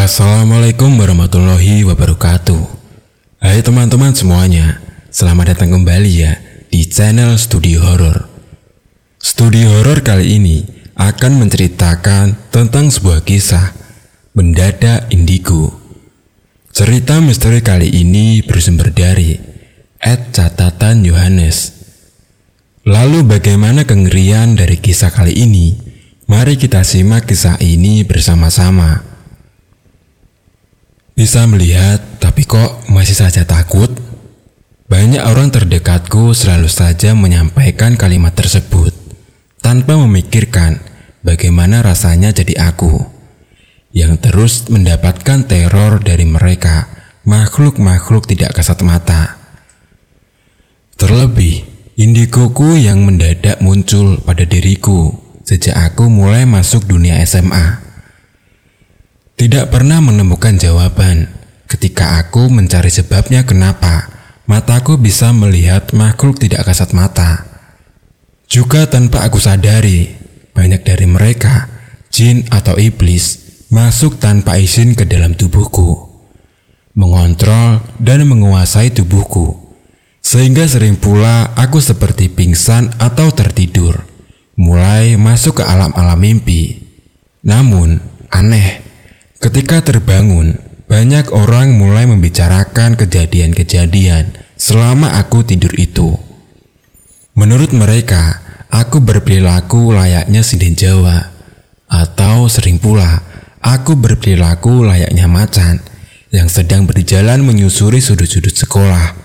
Assalamualaikum warahmatullahi wabarakatuh Hai teman-teman semuanya Selamat datang kembali ya di channel Studio Horror. Studio Horror kali ini akan menceritakan tentang sebuah kisah Mendadak Indigo Cerita misteri kali ini bersumber dari Ed Catatan Yohanes Lalu bagaimana kengerian dari kisah kali ini? Mari kita simak kisah ini bersama-sama. Bisa melihat, tapi kok masih saja takut? Banyak orang terdekatku selalu saja menyampaikan kalimat tersebut tanpa memikirkan bagaimana rasanya jadi aku yang terus mendapatkan teror dari mereka, makhluk-makhluk tidak kasat mata. Terlebih, indigoku yang mendadak muncul pada diriku sejak aku mulai masuk dunia SMA. Tidak pernah menemukan jawaban ketika aku mencari sebabnya kenapa mataku bisa melihat makhluk tidak kasat mata. Juga tanpa aku sadari, banyak dari mereka, jin atau iblis, masuk tanpa izin ke dalam tubuhku, mengontrol dan menguasai tubuhku, sehingga sering pula aku seperti pingsan atau tertidur, mulai masuk ke alam-alam mimpi. Namun, aneh, Ketika terbangun, banyak orang mulai membicarakan kejadian-kejadian selama aku tidur itu. Menurut mereka, aku berperilaku layaknya sinden Jawa, atau sering pula aku berperilaku layaknya macan yang sedang berjalan menyusuri sudut-sudut sekolah.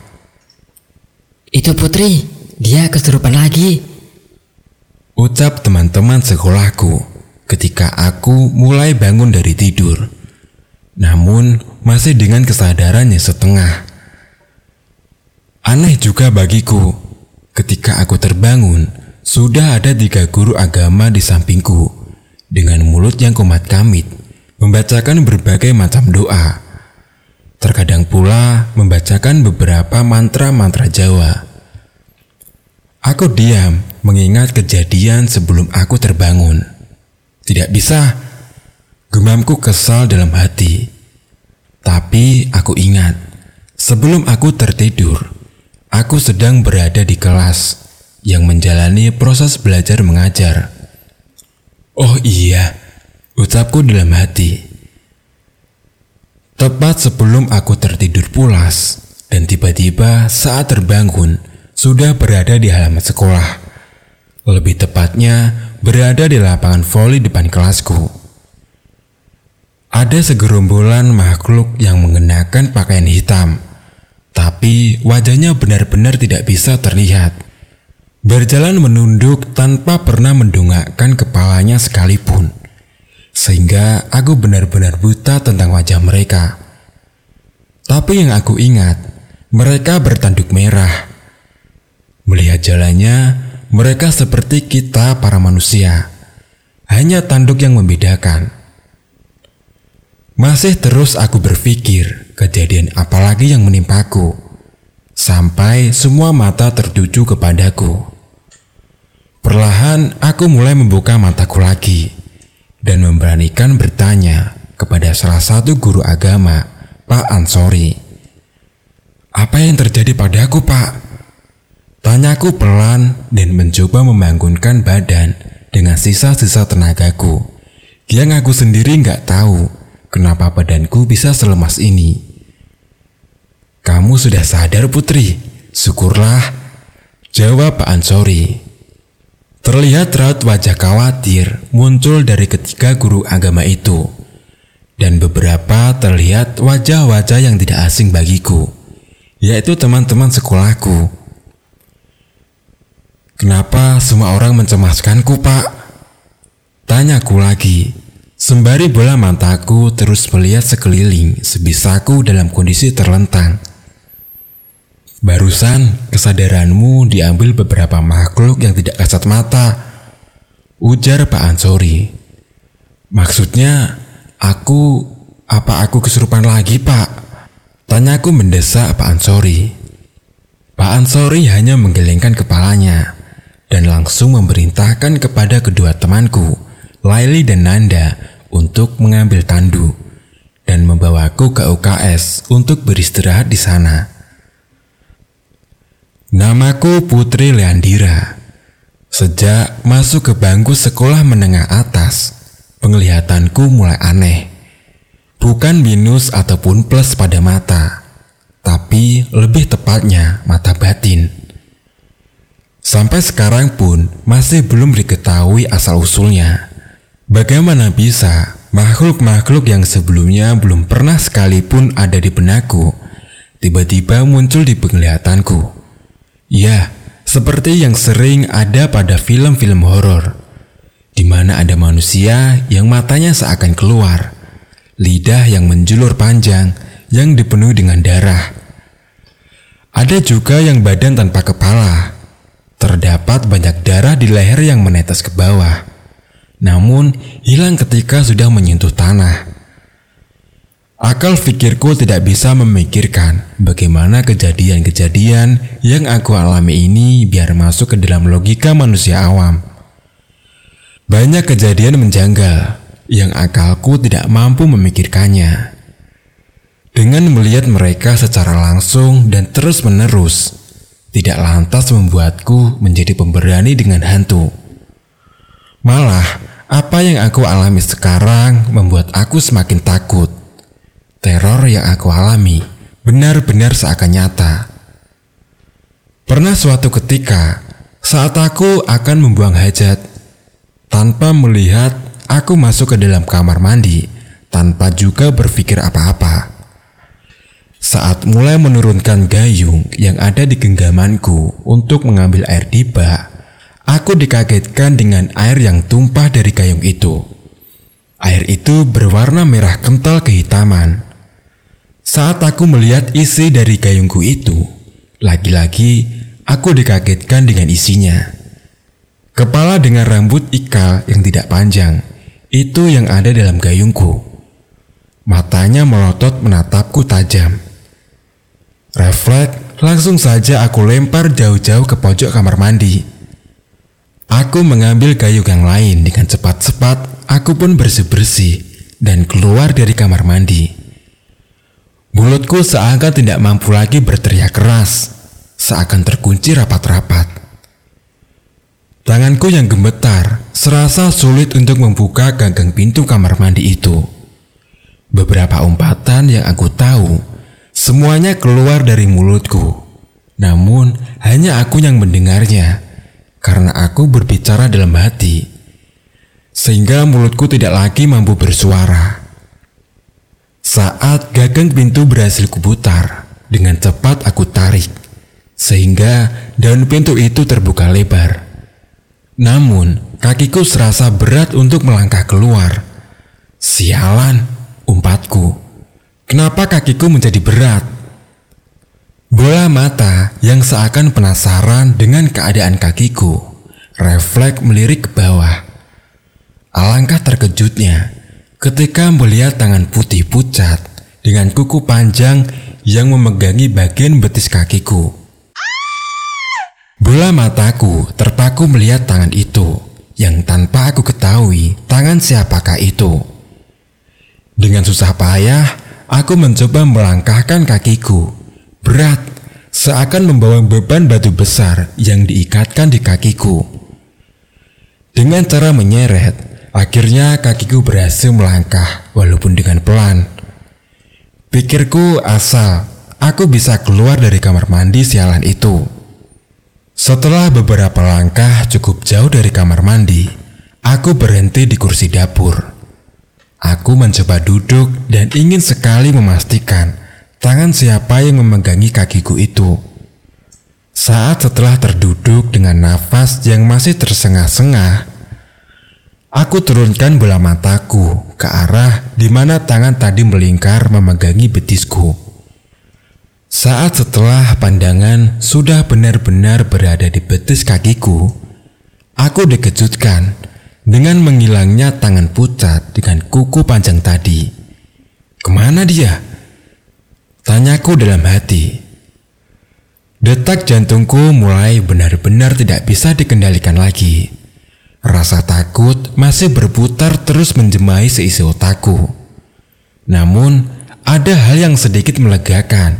Itu Putri, dia kesurupan lagi. Ucap teman-teman sekolahku ketika aku mulai bangun dari tidur. Namun masih dengan kesadarannya setengah. Aneh juga bagiku, ketika aku terbangun, sudah ada tiga guru agama di sampingku, dengan mulut yang kumat kamit, membacakan berbagai macam doa. Terkadang pula membacakan beberapa mantra-mantra Jawa. Aku diam mengingat kejadian sebelum aku terbangun. Tidak bisa. Gemamku kesal dalam hati. Tapi aku ingat, sebelum aku tertidur, aku sedang berada di kelas yang menjalani proses belajar mengajar. Oh iya, ucapku dalam hati. Tepat sebelum aku tertidur pulas, dan tiba-tiba saat terbangun, sudah berada di halaman sekolah. Lebih tepatnya, berada di lapangan voli depan kelasku. Ada segerombolan makhluk yang mengenakan pakaian hitam, tapi wajahnya benar-benar tidak bisa terlihat. Berjalan menunduk tanpa pernah mendongakkan kepalanya sekalipun, sehingga aku benar-benar buta tentang wajah mereka. Tapi yang aku ingat, mereka bertanduk merah. Melihat jalannya, mereka seperti kita para manusia, hanya tanduk yang membedakan. Masih terus aku berpikir kejadian apalagi yang menimpaku, sampai semua mata tertuju kepadaku. Perlahan aku mulai membuka mataku lagi dan memberanikan bertanya kepada salah satu guru agama, Pak Ansori. Apa yang terjadi padaku, Pak? Tanyaku pelan dan mencoba membangunkan badan dengan sisa-sisa tenagaku. Yang aku sendiri nggak tahu kenapa badanku bisa selemas ini. Kamu sudah sadar putri? Syukurlah. Jawab Pak Ansori. Terlihat raut wajah khawatir muncul dari ketiga guru agama itu. Dan beberapa terlihat wajah-wajah yang tidak asing bagiku, yaitu teman-teman sekolahku Kenapa semua orang mencemaskanku, Pak? Tanyaku lagi. Sembari bola mataku terus melihat sekeliling sebisaku dalam kondisi terlentang. Barusan kesadaranmu diambil beberapa makhluk yang tidak kasat mata. Ujar Pak Ansori. Maksudnya, aku... Apa aku kesurupan lagi, Pak? Tanyaku mendesak Pak Ansori. Pak Ansori hanya menggelengkan kepalanya dan langsung memerintahkan kepada kedua temanku, Laili dan Nanda, untuk mengambil tandu dan membawaku ke UKS untuk beristirahat di sana. Namaku Putri Leandira. Sejak masuk ke bangku sekolah menengah atas, penglihatanku mulai aneh. Bukan minus ataupun plus pada mata, tapi lebih tepatnya mata batin. Sampai sekarang pun masih belum diketahui asal-usulnya. Bagaimana bisa makhluk-makhluk yang sebelumnya belum pernah sekalipun ada di benakku, tiba-tiba muncul di penglihatanku. Ya, seperti yang sering ada pada film-film horor, di mana ada manusia yang matanya seakan keluar, lidah yang menjulur panjang yang dipenuhi dengan darah. Ada juga yang badan tanpa kepala, terdapat banyak darah di leher yang menetes ke bawah namun hilang ketika sudah menyentuh tanah. Akal pikirku tidak bisa memikirkan bagaimana kejadian-kejadian yang aku alami ini biar masuk ke dalam logika manusia awam. Banyak kejadian menjanggal yang akalku tidak mampu memikirkannya. Dengan melihat mereka secara langsung dan terus-menerus, tidak lantas membuatku menjadi pemberani dengan hantu. Malah, apa yang aku alami sekarang membuat aku semakin takut. Teror yang aku alami benar-benar seakan nyata. Pernah suatu ketika, saat aku akan membuang hajat, tanpa melihat aku masuk ke dalam kamar mandi, tanpa juga berpikir apa-apa. Saat mulai menurunkan gayung yang ada di genggamanku untuk mengambil air di bak, Aku dikagetkan dengan air yang tumpah dari gayung itu. Air itu berwarna merah kental kehitaman. Saat aku melihat isi dari gayungku itu, lagi-lagi aku dikagetkan dengan isinya. Kepala dengan rambut ikal yang tidak panjang, itu yang ada dalam gayungku. Matanya melotot menatapku tajam. Refleks, langsung saja aku lempar jauh-jauh ke pojok kamar mandi. Aku mengambil kayu yang lain dengan cepat-cepat. Aku pun bersih-bersih dan keluar dari kamar mandi. Mulutku seakan tidak mampu lagi berteriak keras, seakan terkunci rapat-rapat. Tanganku yang gemetar serasa sulit untuk membuka gagang pintu kamar mandi itu. Beberapa umpatan yang aku tahu, semuanya keluar dari mulutku. Namun, hanya aku yang mendengarnya karena aku berbicara dalam hati, sehingga mulutku tidak lagi mampu bersuara. Saat gagang pintu berhasil kuputar, dengan cepat aku tarik, sehingga daun pintu itu terbuka lebar. Namun, kakiku serasa berat untuk melangkah keluar. Sialan, umpatku. Kenapa kakiku menjadi berat? Bola mata yang seakan penasaran dengan keadaan kakiku, refleks melirik ke bawah. Alangkah terkejutnya ketika melihat tangan putih pucat dengan kuku panjang yang memegangi bagian betis kakiku. Bola mataku terpaku melihat tangan itu yang tanpa aku ketahui tangan siapakah itu. Dengan susah payah, aku mencoba melangkahkan kakiku berat, seakan membawa beban batu besar yang diikatkan di kakiku. Dengan cara menyeret, akhirnya kakiku berhasil melangkah walaupun dengan pelan. Pikirku asal aku bisa keluar dari kamar mandi sialan itu. Setelah beberapa langkah cukup jauh dari kamar mandi, aku berhenti di kursi dapur. Aku mencoba duduk dan ingin sekali memastikan Tangan siapa yang memegangi kakiku itu? Saat setelah terduduk dengan nafas yang masih tersengah-sengah, aku turunkan bola mataku ke arah di mana tangan tadi melingkar memegangi betisku. Saat setelah pandangan sudah benar-benar berada di betis kakiku, aku dikejutkan dengan menghilangnya tangan pucat dengan kuku panjang tadi. Ke mana dia? Tanyaku dalam hati. Detak jantungku mulai benar-benar tidak bisa dikendalikan lagi. Rasa takut masih berputar terus menjemai seisi otakku. Namun, ada hal yang sedikit melegakan.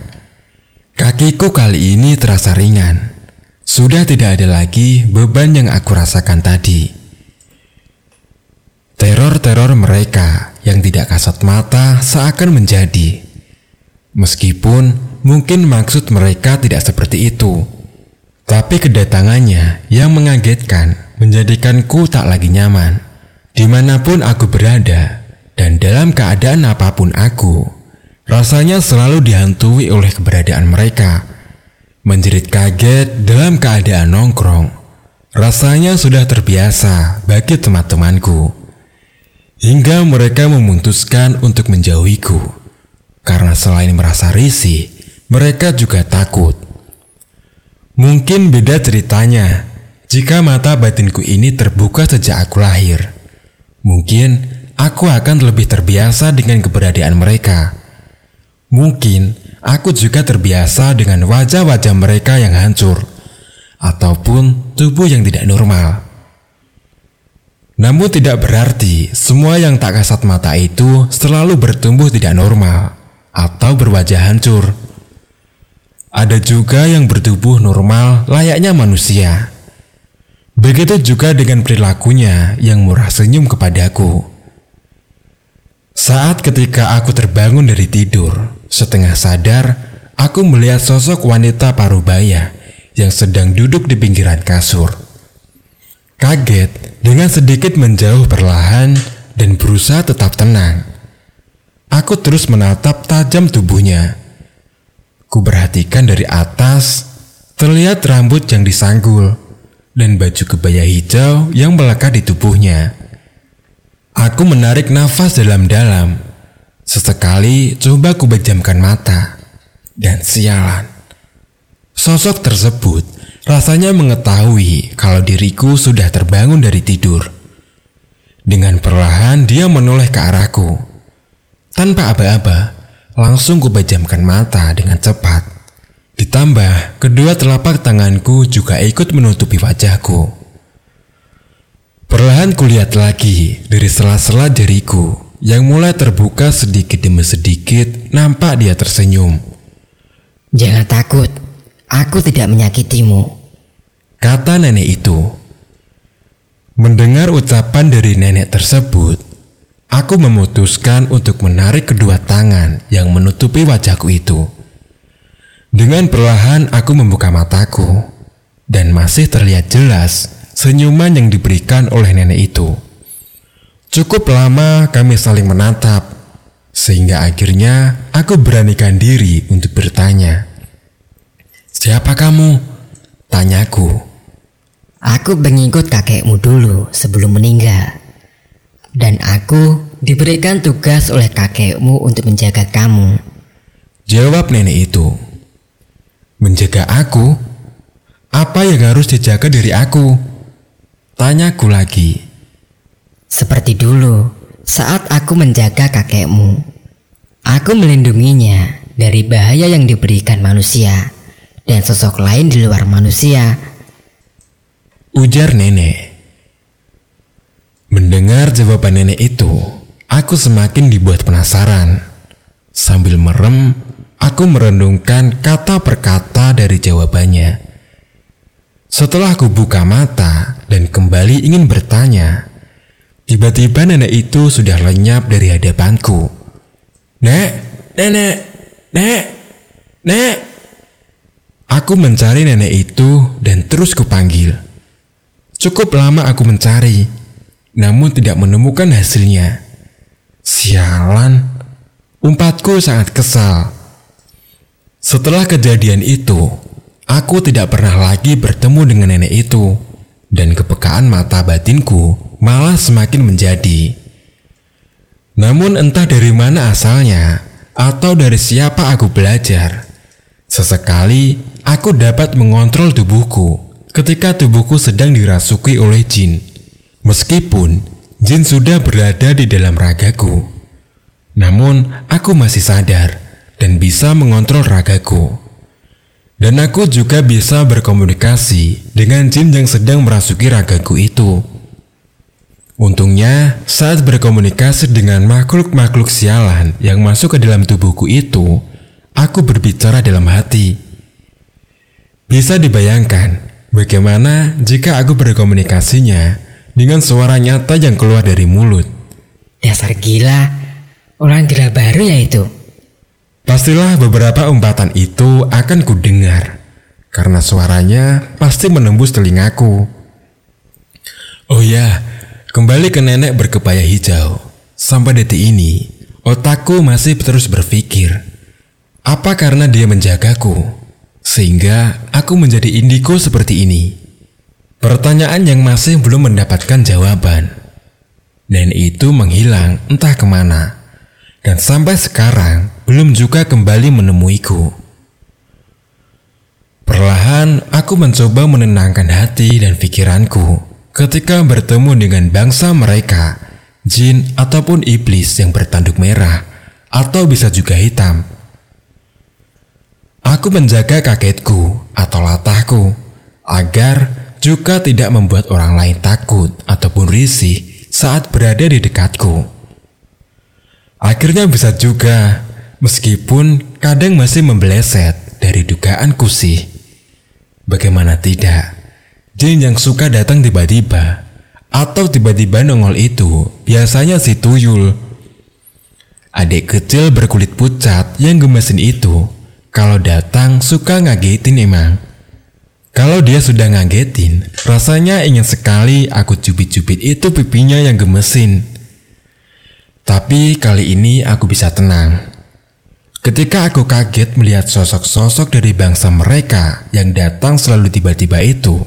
Kakiku kali ini terasa ringan. Sudah tidak ada lagi beban yang aku rasakan tadi. Teror-teror mereka yang tidak kasat mata seakan menjadi. Meskipun mungkin maksud mereka tidak seperti itu. Tapi kedatangannya yang mengagetkan menjadikanku tak lagi nyaman. Di mana pun aku berada, dan dalam keadaan apa pun aku, rasanya selalu dihantui oleh keberadaan mereka. Menjerit kaget dalam keadaan nongkrong, rasanya sudah terbiasa bagi teman-temanku. Hingga mereka memutuskan untuk menjauhiku. Karena selain merasa risih, mereka juga takut. Mungkin beda ceritanya jika mata batinku ini terbuka sejak aku lahir. Mungkin aku akan lebih terbiasa dengan keberadaan mereka. Mungkin aku juga terbiasa dengan wajah-wajah mereka yang hancur, ataupun tubuh yang tidak normal. Namun tidak berarti semua yang tak kasat mata itu selalu bertumbuh tidak normal atau berwajah hancur. Ada juga yang bertubuh normal layaknya manusia. Begitu juga dengan perilakunya yang murah senyum kepadaku. Saat ketika aku terbangun dari tidur, setengah sadar, aku melihat sosok wanita parubaya yang sedang duduk di pinggiran kasur. Kaget dengan sedikit menjauh perlahan dan berusaha tetap tenang. Aku terus menatap tajam tubuhnya. Ku perhatikan dari atas, terlihat rambut yang disanggul dan baju kebaya hijau yang melekat di tubuhnya. Aku menarik nafas dalam-dalam. Sesekali coba ku mata. Dan sialan. Sosok tersebut rasanya mengetahui kalau diriku sudah terbangun dari tidur. Dengan perlahan dia menoleh ke arahku. Tanpa aba-aba, langsung ku bejamkan mata dengan cepat. Ditambah, kedua telapak tanganku juga ikut menutupi wajahku. Perlahan kulihat lagi dari sela-sela jariku yang mulai terbuka sedikit demi sedikit nampak dia tersenyum. Jangan takut, aku tidak menyakitimu. Kata nenek itu. Mendengar ucapan dari nenek tersebut, aku memutuskan untuk menarik kedua tangan yang menutupi wajahku itu. Dengan perlahan aku membuka mataku dan masih terlihat jelas senyuman yang diberikan oleh nenek itu. Cukup lama kami saling menatap sehingga akhirnya aku beranikan diri untuk bertanya. Siapa kamu? Tanyaku. Aku mengikut kakekmu dulu sebelum meninggal. Dan aku diberikan tugas oleh kakekmu untuk menjaga kamu. Jawab nenek itu. Menjaga aku? Apa yang harus dijaga dari aku? Tanyaku lagi. Seperti dulu, saat aku menjaga kakekmu, aku melindunginya dari bahaya yang diberikan manusia dan sosok lain di luar manusia. Ujar nenek. Mendengar jawaban nenek itu, aku semakin dibuat penasaran. Sambil merem, Aku merenungkan kata per kata dari jawabannya. Setelah aku buka mata dan kembali ingin bertanya, tiba-tiba nenek itu sudah lenyap dari hadapanku. Nek, nenek, nek, nek. Aku mencari nenek itu dan terus kupanggil. Cukup lama aku mencari, namun tidak menemukan hasilnya. Sialan, umpatku sangat kesal setelah kejadian itu, aku tidak pernah lagi bertemu dengan nenek itu, dan kepekaan mata batinku malah semakin menjadi. Namun entah dari mana asalnya, atau dari siapa aku belajar, sesekali aku dapat mengontrol tubuhku ketika tubuhku sedang dirasuki oleh jin. Meskipun jin sudah berada di dalam ragaku, namun aku masih sadar dan bisa mengontrol ragaku. Dan aku juga bisa berkomunikasi dengan jin yang sedang merasuki ragaku itu. Untungnya, saat berkomunikasi dengan makhluk-makhluk sialan yang masuk ke dalam tubuhku itu, aku berbicara dalam hati. Bisa dibayangkan bagaimana jika aku berkomunikasinya dengan suara nyata yang keluar dari mulut. Dasar gila, orang gila baru ya itu. Pastilah beberapa umpatan itu akan kudengar, karena suaranya pasti menembus telingaku. Oh ya, kembali ke nenek berkepaya hijau. Sampai detik ini, otakku masih terus berpikir, apa karena dia menjagaku, sehingga aku menjadi indigo seperti ini? Pertanyaan yang masih belum mendapatkan jawaban. Dan itu menghilang entah ke mana. Dan sampai sekarang belum juga kembali menemuiku. Perlahan aku mencoba menenangkan hati dan pikiranku ketika bertemu dengan bangsa mereka, jin ataupun iblis yang bertanduk merah, atau bisa juga hitam. Aku menjaga kagetku atau latahku agar juga tidak membuat orang lain takut ataupun risih saat berada di dekatku. Akhirnya bisa juga, meskipun kadang masih membeleset dari dugaanku sih. Bagaimana tidak? Jin yang suka datang tiba-tiba atau tiba-tiba nongol itu biasanya si tuyul. Adik kecil berkulit pucat yang gemesin itu kalau datang suka ngagetin emang. Kalau dia sudah ngagetin, rasanya ingin sekali aku cubit-cubit itu pipinya yang gemesin. Tapi kali ini aku bisa tenang. Ketika aku kaget melihat sosok-sosok dari bangsa mereka yang datang selalu tiba-tiba itu,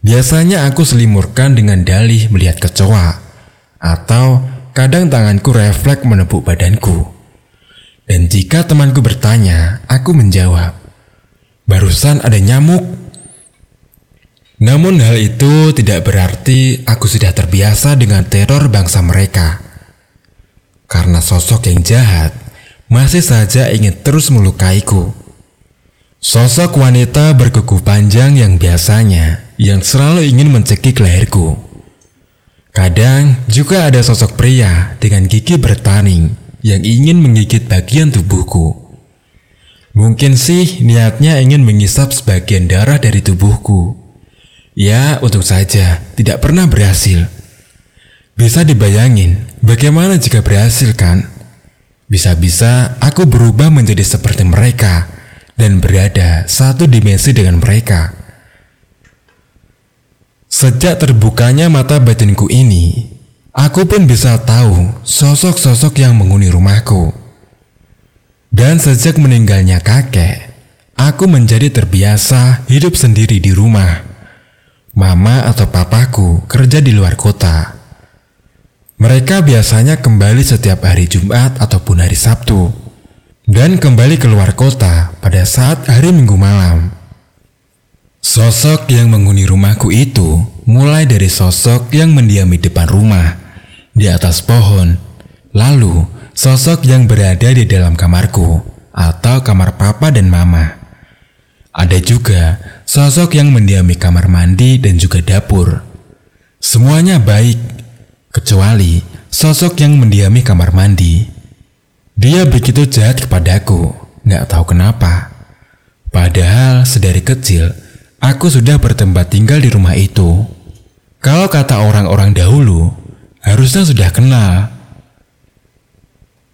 Biasanya aku selimurkan dengan dalih melihat kecoa, atau kadang tanganku refleks menepuk badanku. Dan jika temanku bertanya, aku menjawab, barusan ada nyamuk. Namun hal itu tidak berarti aku sudah terbiasa dengan teror bangsa mereka. Karena sosok yang jahat masih saja ingin terus melukaiku. Sosok wanita berkuku panjang yang biasanya yang selalu ingin mencekik leherku. Kadang juga ada sosok pria dengan gigi bertaring yang ingin menggigit bagian tubuhku. Mungkin sih niatnya ingin mengisap sebagian darah dari tubuhku. Ya, untung saja tidak pernah berhasil. Bisa dibayangin bagaimana jika berhasil kan? Bisa-bisa aku berubah menjadi seperti mereka dan berada satu dimensi dengan mereka. Sejak terbukanya mata batinku ini, aku pun bisa tahu sosok-sosok yang menghuni rumahku. Dan sejak meninggalnya kakek, aku menjadi terbiasa hidup sendiri di rumah. Mama atau papaku kerja di luar kota. Mereka biasanya kembali setiap hari Jumat ataupun hari Sabtu dan kembali keluar kota pada saat hari Minggu malam. Sosok yang menghuni rumahku itu mulai dari sosok yang mendiami depan rumah, di atas pohon, lalu sosok yang berada di dalam kamarku atau kamar papa dan mama. Ada juga sosok yang mendiami kamar mandi dan juga dapur. Semuanya baik, kecuali sosok yang mendiami kamar mandi. Dia begitu jahat kepadaku, nggak tahu kenapa. Padahal sedari kecil, aku sudah bertempat tinggal di rumah itu. Kalau kata orang-orang dahulu, harusnya sudah kenal.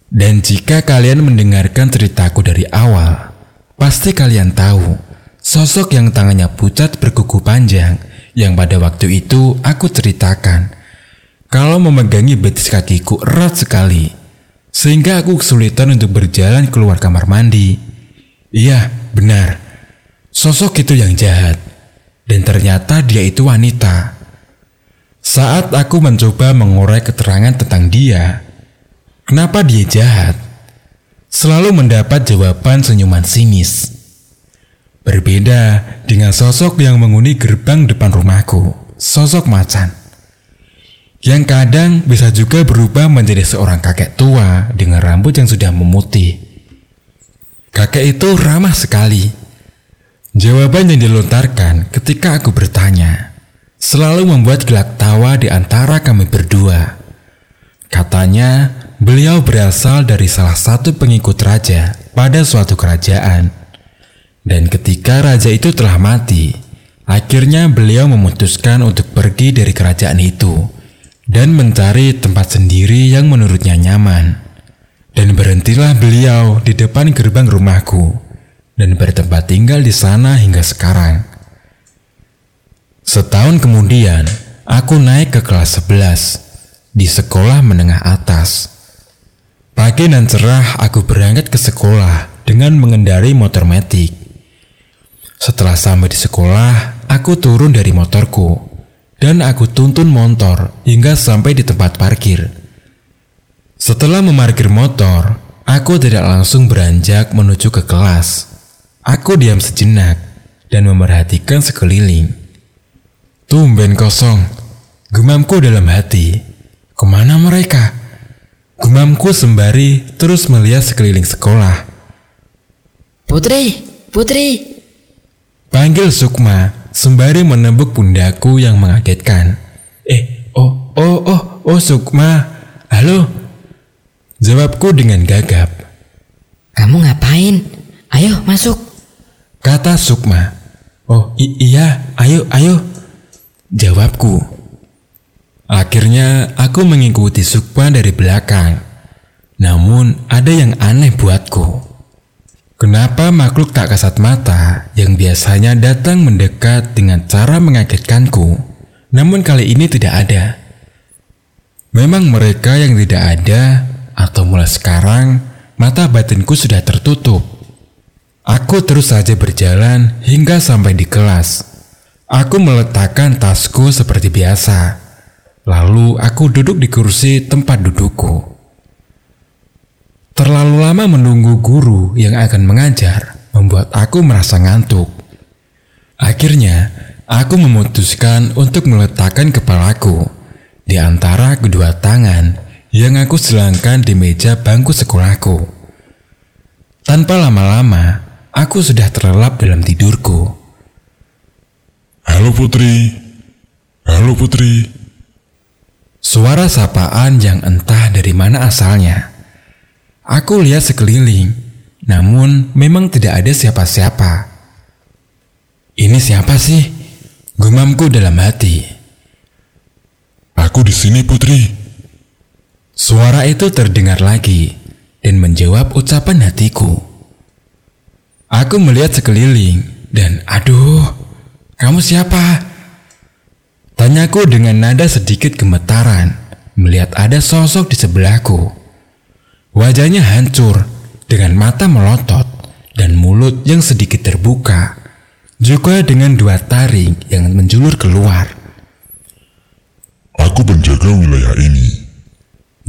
Dan jika kalian mendengarkan ceritaku dari awal, pasti kalian tahu sosok yang tangannya pucat berkuku panjang yang pada waktu itu aku ceritakan. Kalau memegangi betis kakiku erat sekali, sehingga aku kesulitan untuk berjalan keluar kamar mandi. Iya, benar. Sosok itu yang jahat. Dan ternyata dia itu wanita. Saat aku mencoba mengorek keterangan tentang dia, kenapa dia jahat? Selalu mendapat jawaban senyuman sinis. Berbeda dengan sosok yang menghuni gerbang depan rumahku, sosok macan yang kadang bisa juga berubah menjadi seorang kakek tua dengan rambut yang sudah memutih. Kakek itu ramah sekali. Jawaban yang dilontarkan ketika aku bertanya, selalu membuat gelak tawa di antara kami berdua. Katanya, beliau berasal dari salah satu pengikut raja pada suatu kerajaan. Dan ketika raja itu telah mati, akhirnya beliau memutuskan untuk pergi dari kerajaan itu dan mencari tempat sendiri yang menurutnya nyaman. Dan berhentilah beliau di depan gerbang rumahku dan bertempat tinggal di sana hingga sekarang. Setahun kemudian, aku naik ke kelas 11 di sekolah menengah atas. Pagi dan cerah aku berangkat ke sekolah dengan mengendari motor metik. Setelah sampai di sekolah, aku turun dari motorku dan aku tuntun motor hingga sampai di tempat parkir. Setelah memarkir motor, aku tidak langsung beranjak menuju ke kelas. Aku diam sejenak dan memerhatikan sekeliling. Tumben kosong, gumamku dalam hati. Ke mana mereka? Gumamku sembari terus melihat sekeliling sekolah. Putri, Putri. Panggil Sukma sembari menembuk pundaku yang mengagetkan. Eh, oh, oh, oh, oh Sukma. Halo. Jawabku dengan gagap. Kamu ngapain? Ayo masuk. Kata Sukma. Oh iya, ayo, ayo. Jawabku. Akhirnya aku mengikuti Sukma dari belakang. Namun ada yang aneh buatku. Kenapa makhluk tak kasat mata yang biasanya datang mendekat dengan cara mengagetkanku, namun kali ini tidak ada? Memang mereka yang tidak ada, atau mulai sekarang mata batinku sudah tertutup. Aku terus saja berjalan hingga sampai di kelas. Aku meletakkan tasku seperti biasa. Lalu aku duduk di kursi tempat dudukku. Terlalu lama menunggu guru yang akan mengajar membuat aku merasa ngantuk. Akhirnya, aku memutuskan untuk meletakkan kepalaku di antara kedua tangan yang aku selangkan di meja bangku sekolahku. Tanpa lama-lama, Aku sudah terlelap dalam tidurku. Halo Putri. Halo Putri. Suara sapaan yang entah dari mana asalnya. Aku lihat sekeliling, namun memang tidak ada siapa-siapa. Ini siapa sih? Gumamku dalam hati. Aku di sini, Putri. Suara itu terdengar lagi dan menjawab ucapan hatiku. Aku melihat sekeliling dan aduh, kamu siapa? Tanyaku dengan nada sedikit gemetaran melihat ada sosok di sebelahku. Wajahnya hancur dengan mata melotot dan mulut yang sedikit terbuka. Juga dengan dua taring yang menjulur keluar. Aku penjaga wilayah ini.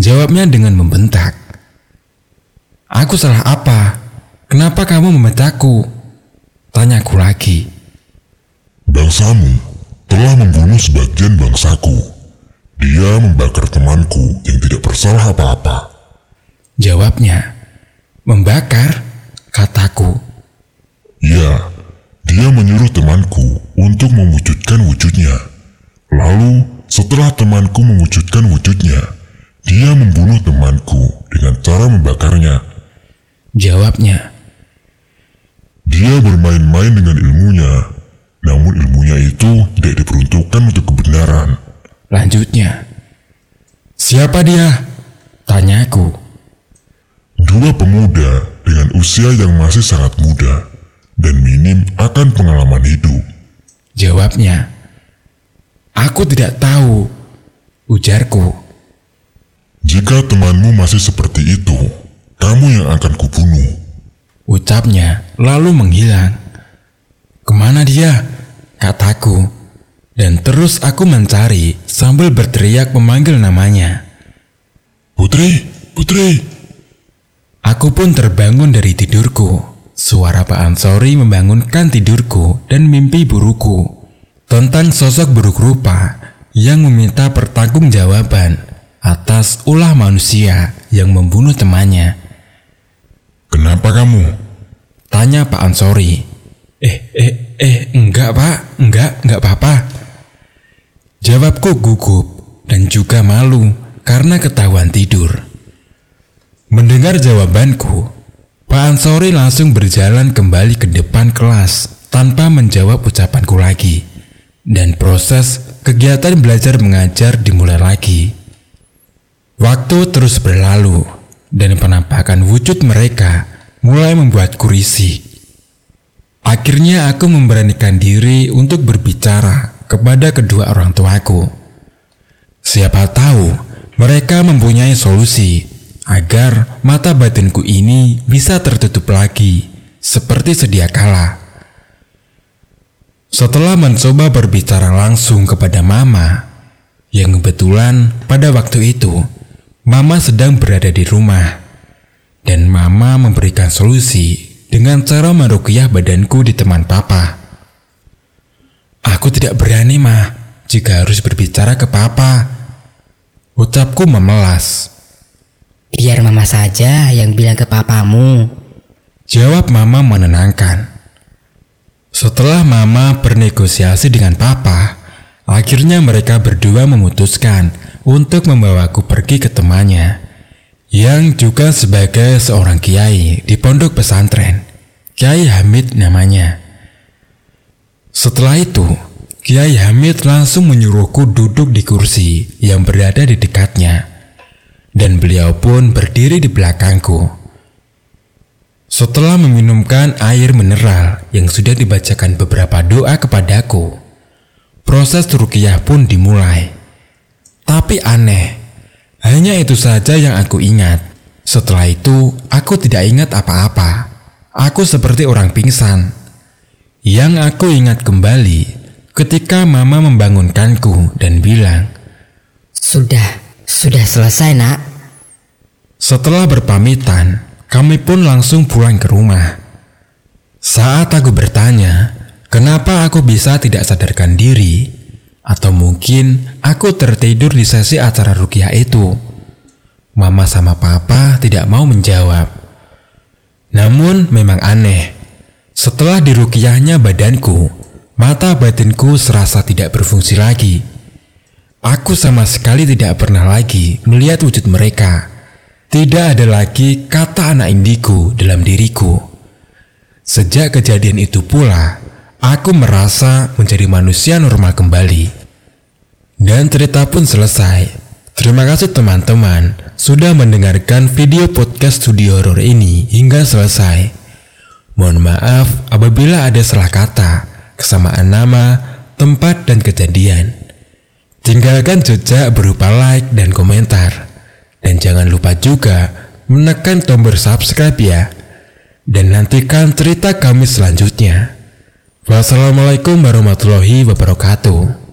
Jawabnya dengan membentak. Aku salah apa? Kenapa kamu membentakku? Tanyaku lagi. Bangsamu telah membunuh sebagian bangsaku. Dia membakar temanku yang tidak bersalah apa-apa. Jawabnya, membakar, kataku. Ya, dia menyuruh temanku untuk mewujudkan wujudnya. Lalu, setelah temanku mewujudkan wujudnya, dia membunuh temanku dengan cara membakarnya. Jawabnya, dia bermain-main dengan ilmunya, namun ilmunya itu tidak diperuntukkan untuk kebenaran. Lanjutnya, siapa dia? Tanyaku. Dua pemuda dengan usia yang masih sangat muda dan minim akan pengalaman hidup. Jawabnya, aku tidak tahu. Ujarku. Jika temanmu masih seperti itu, kamu yang akan kubunuh. Ucapnya lalu menghilang. Ke mana dia? Kataku. Dan terus aku mencari sambil berteriak memanggil namanya. Putri, Putri. Aku pun terbangun dari tidurku. Suara Pak Ansori membangunkan tidurku dan mimpi buruku tentang sosok buruk rupa yang meminta pertanggungjawaban atas ulah manusia yang membunuh temannya. Kenapa kamu? Tanya Pak Ansori. Eh, eh, eh, enggak pak, enggak, enggak apa-apa. Jawabku gugup dan juga malu karena ketahuan tidur. Mendengar jawabanku, Pak Ansori langsung berjalan kembali ke depan kelas tanpa menjawab ucapanku lagi. Dan proses kegiatan belajar mengajar dimulai lagi. Waktu terus berlalu dan penampakan wujud mereka mulai membuatku risih. Akhirnya aku memberanikan diri untuk berbicara kepada kedua orang tuaku. Siapa tahu mereka mempunyai solusi agar mata batinku ini bisa tertutup lagi seperti sedia kala. Setelah mencoba berbicara langsung kepada Mama, yang kebetulan pada waktu itu Mama sedang berada di rumah, dan Mama memberikan solusi dengan cara merukyah badanku di teman Papa. Aku tidak berani, mah, jika harus berbicara ke Papa. Ucapku memelas. Biar mama saja yang bilang ke papamu. Jawab mama menenangkan. Setelah mama bernegosiasi dengan papa, akhirnya mereka berdua memutuskan untuk membawaku pergi ke temannya yang juga sebagai seorang kiai di pondok pesantren. Kiai Hamid namanya. Setelah itu, Kiai Hamid langsung menyuruhku duduk di kursi yang berada di dekatnya dan beliau pun berdiri di belakangku. Setelah meminumkan air mineral yang sudah dibacakan beberapa doa kepadaku, proses rukiah pun dimulai. Tapi aneh, hanya itu saja yang aku ingat. Setelah itu, aku tidak ingat apa-apa. Aku seperti orang pingsan. Yang aku ingat kembali ketika mama membangunkanku dan bilang, Sudah, sudah selesai nak. Setelah berpamitan, kami pun langsung pulang ke rumah. Saat aku bertanya, kenapa aku bisa tidak sadarkan diri, atau mungkin aku tertidur di sesi acara rukiah itu. Mama sama papa tidak mau menjawab. Namun memang aneh. Setelah dirukiahnya badanku, mata batinku serasa tidak berfungsi lagi. Aku sama sekali tidak pernah lagi melihat wujud mereka. Tidak ada lagi kata anak indigo dalam diriku. Sejak kejadian itu pula, aku merasa menjadi manusia normal kembali. Dan cerita pun selesai. Terima kasih teman-teman sudah mendengarkan video podcast studio horror ini hingga selesai. Mohon maaf apabila ada salah kata, kesamaan nama, tempat, dan kejadian. Tinggalkan jejak berupa like dan komentar. Dan jangan lupa juga menekan tombol subscribe ya. Dan nantikan cerita kami selanjutnya. Wassalamualaikum warahmatullahi wabarakatuh.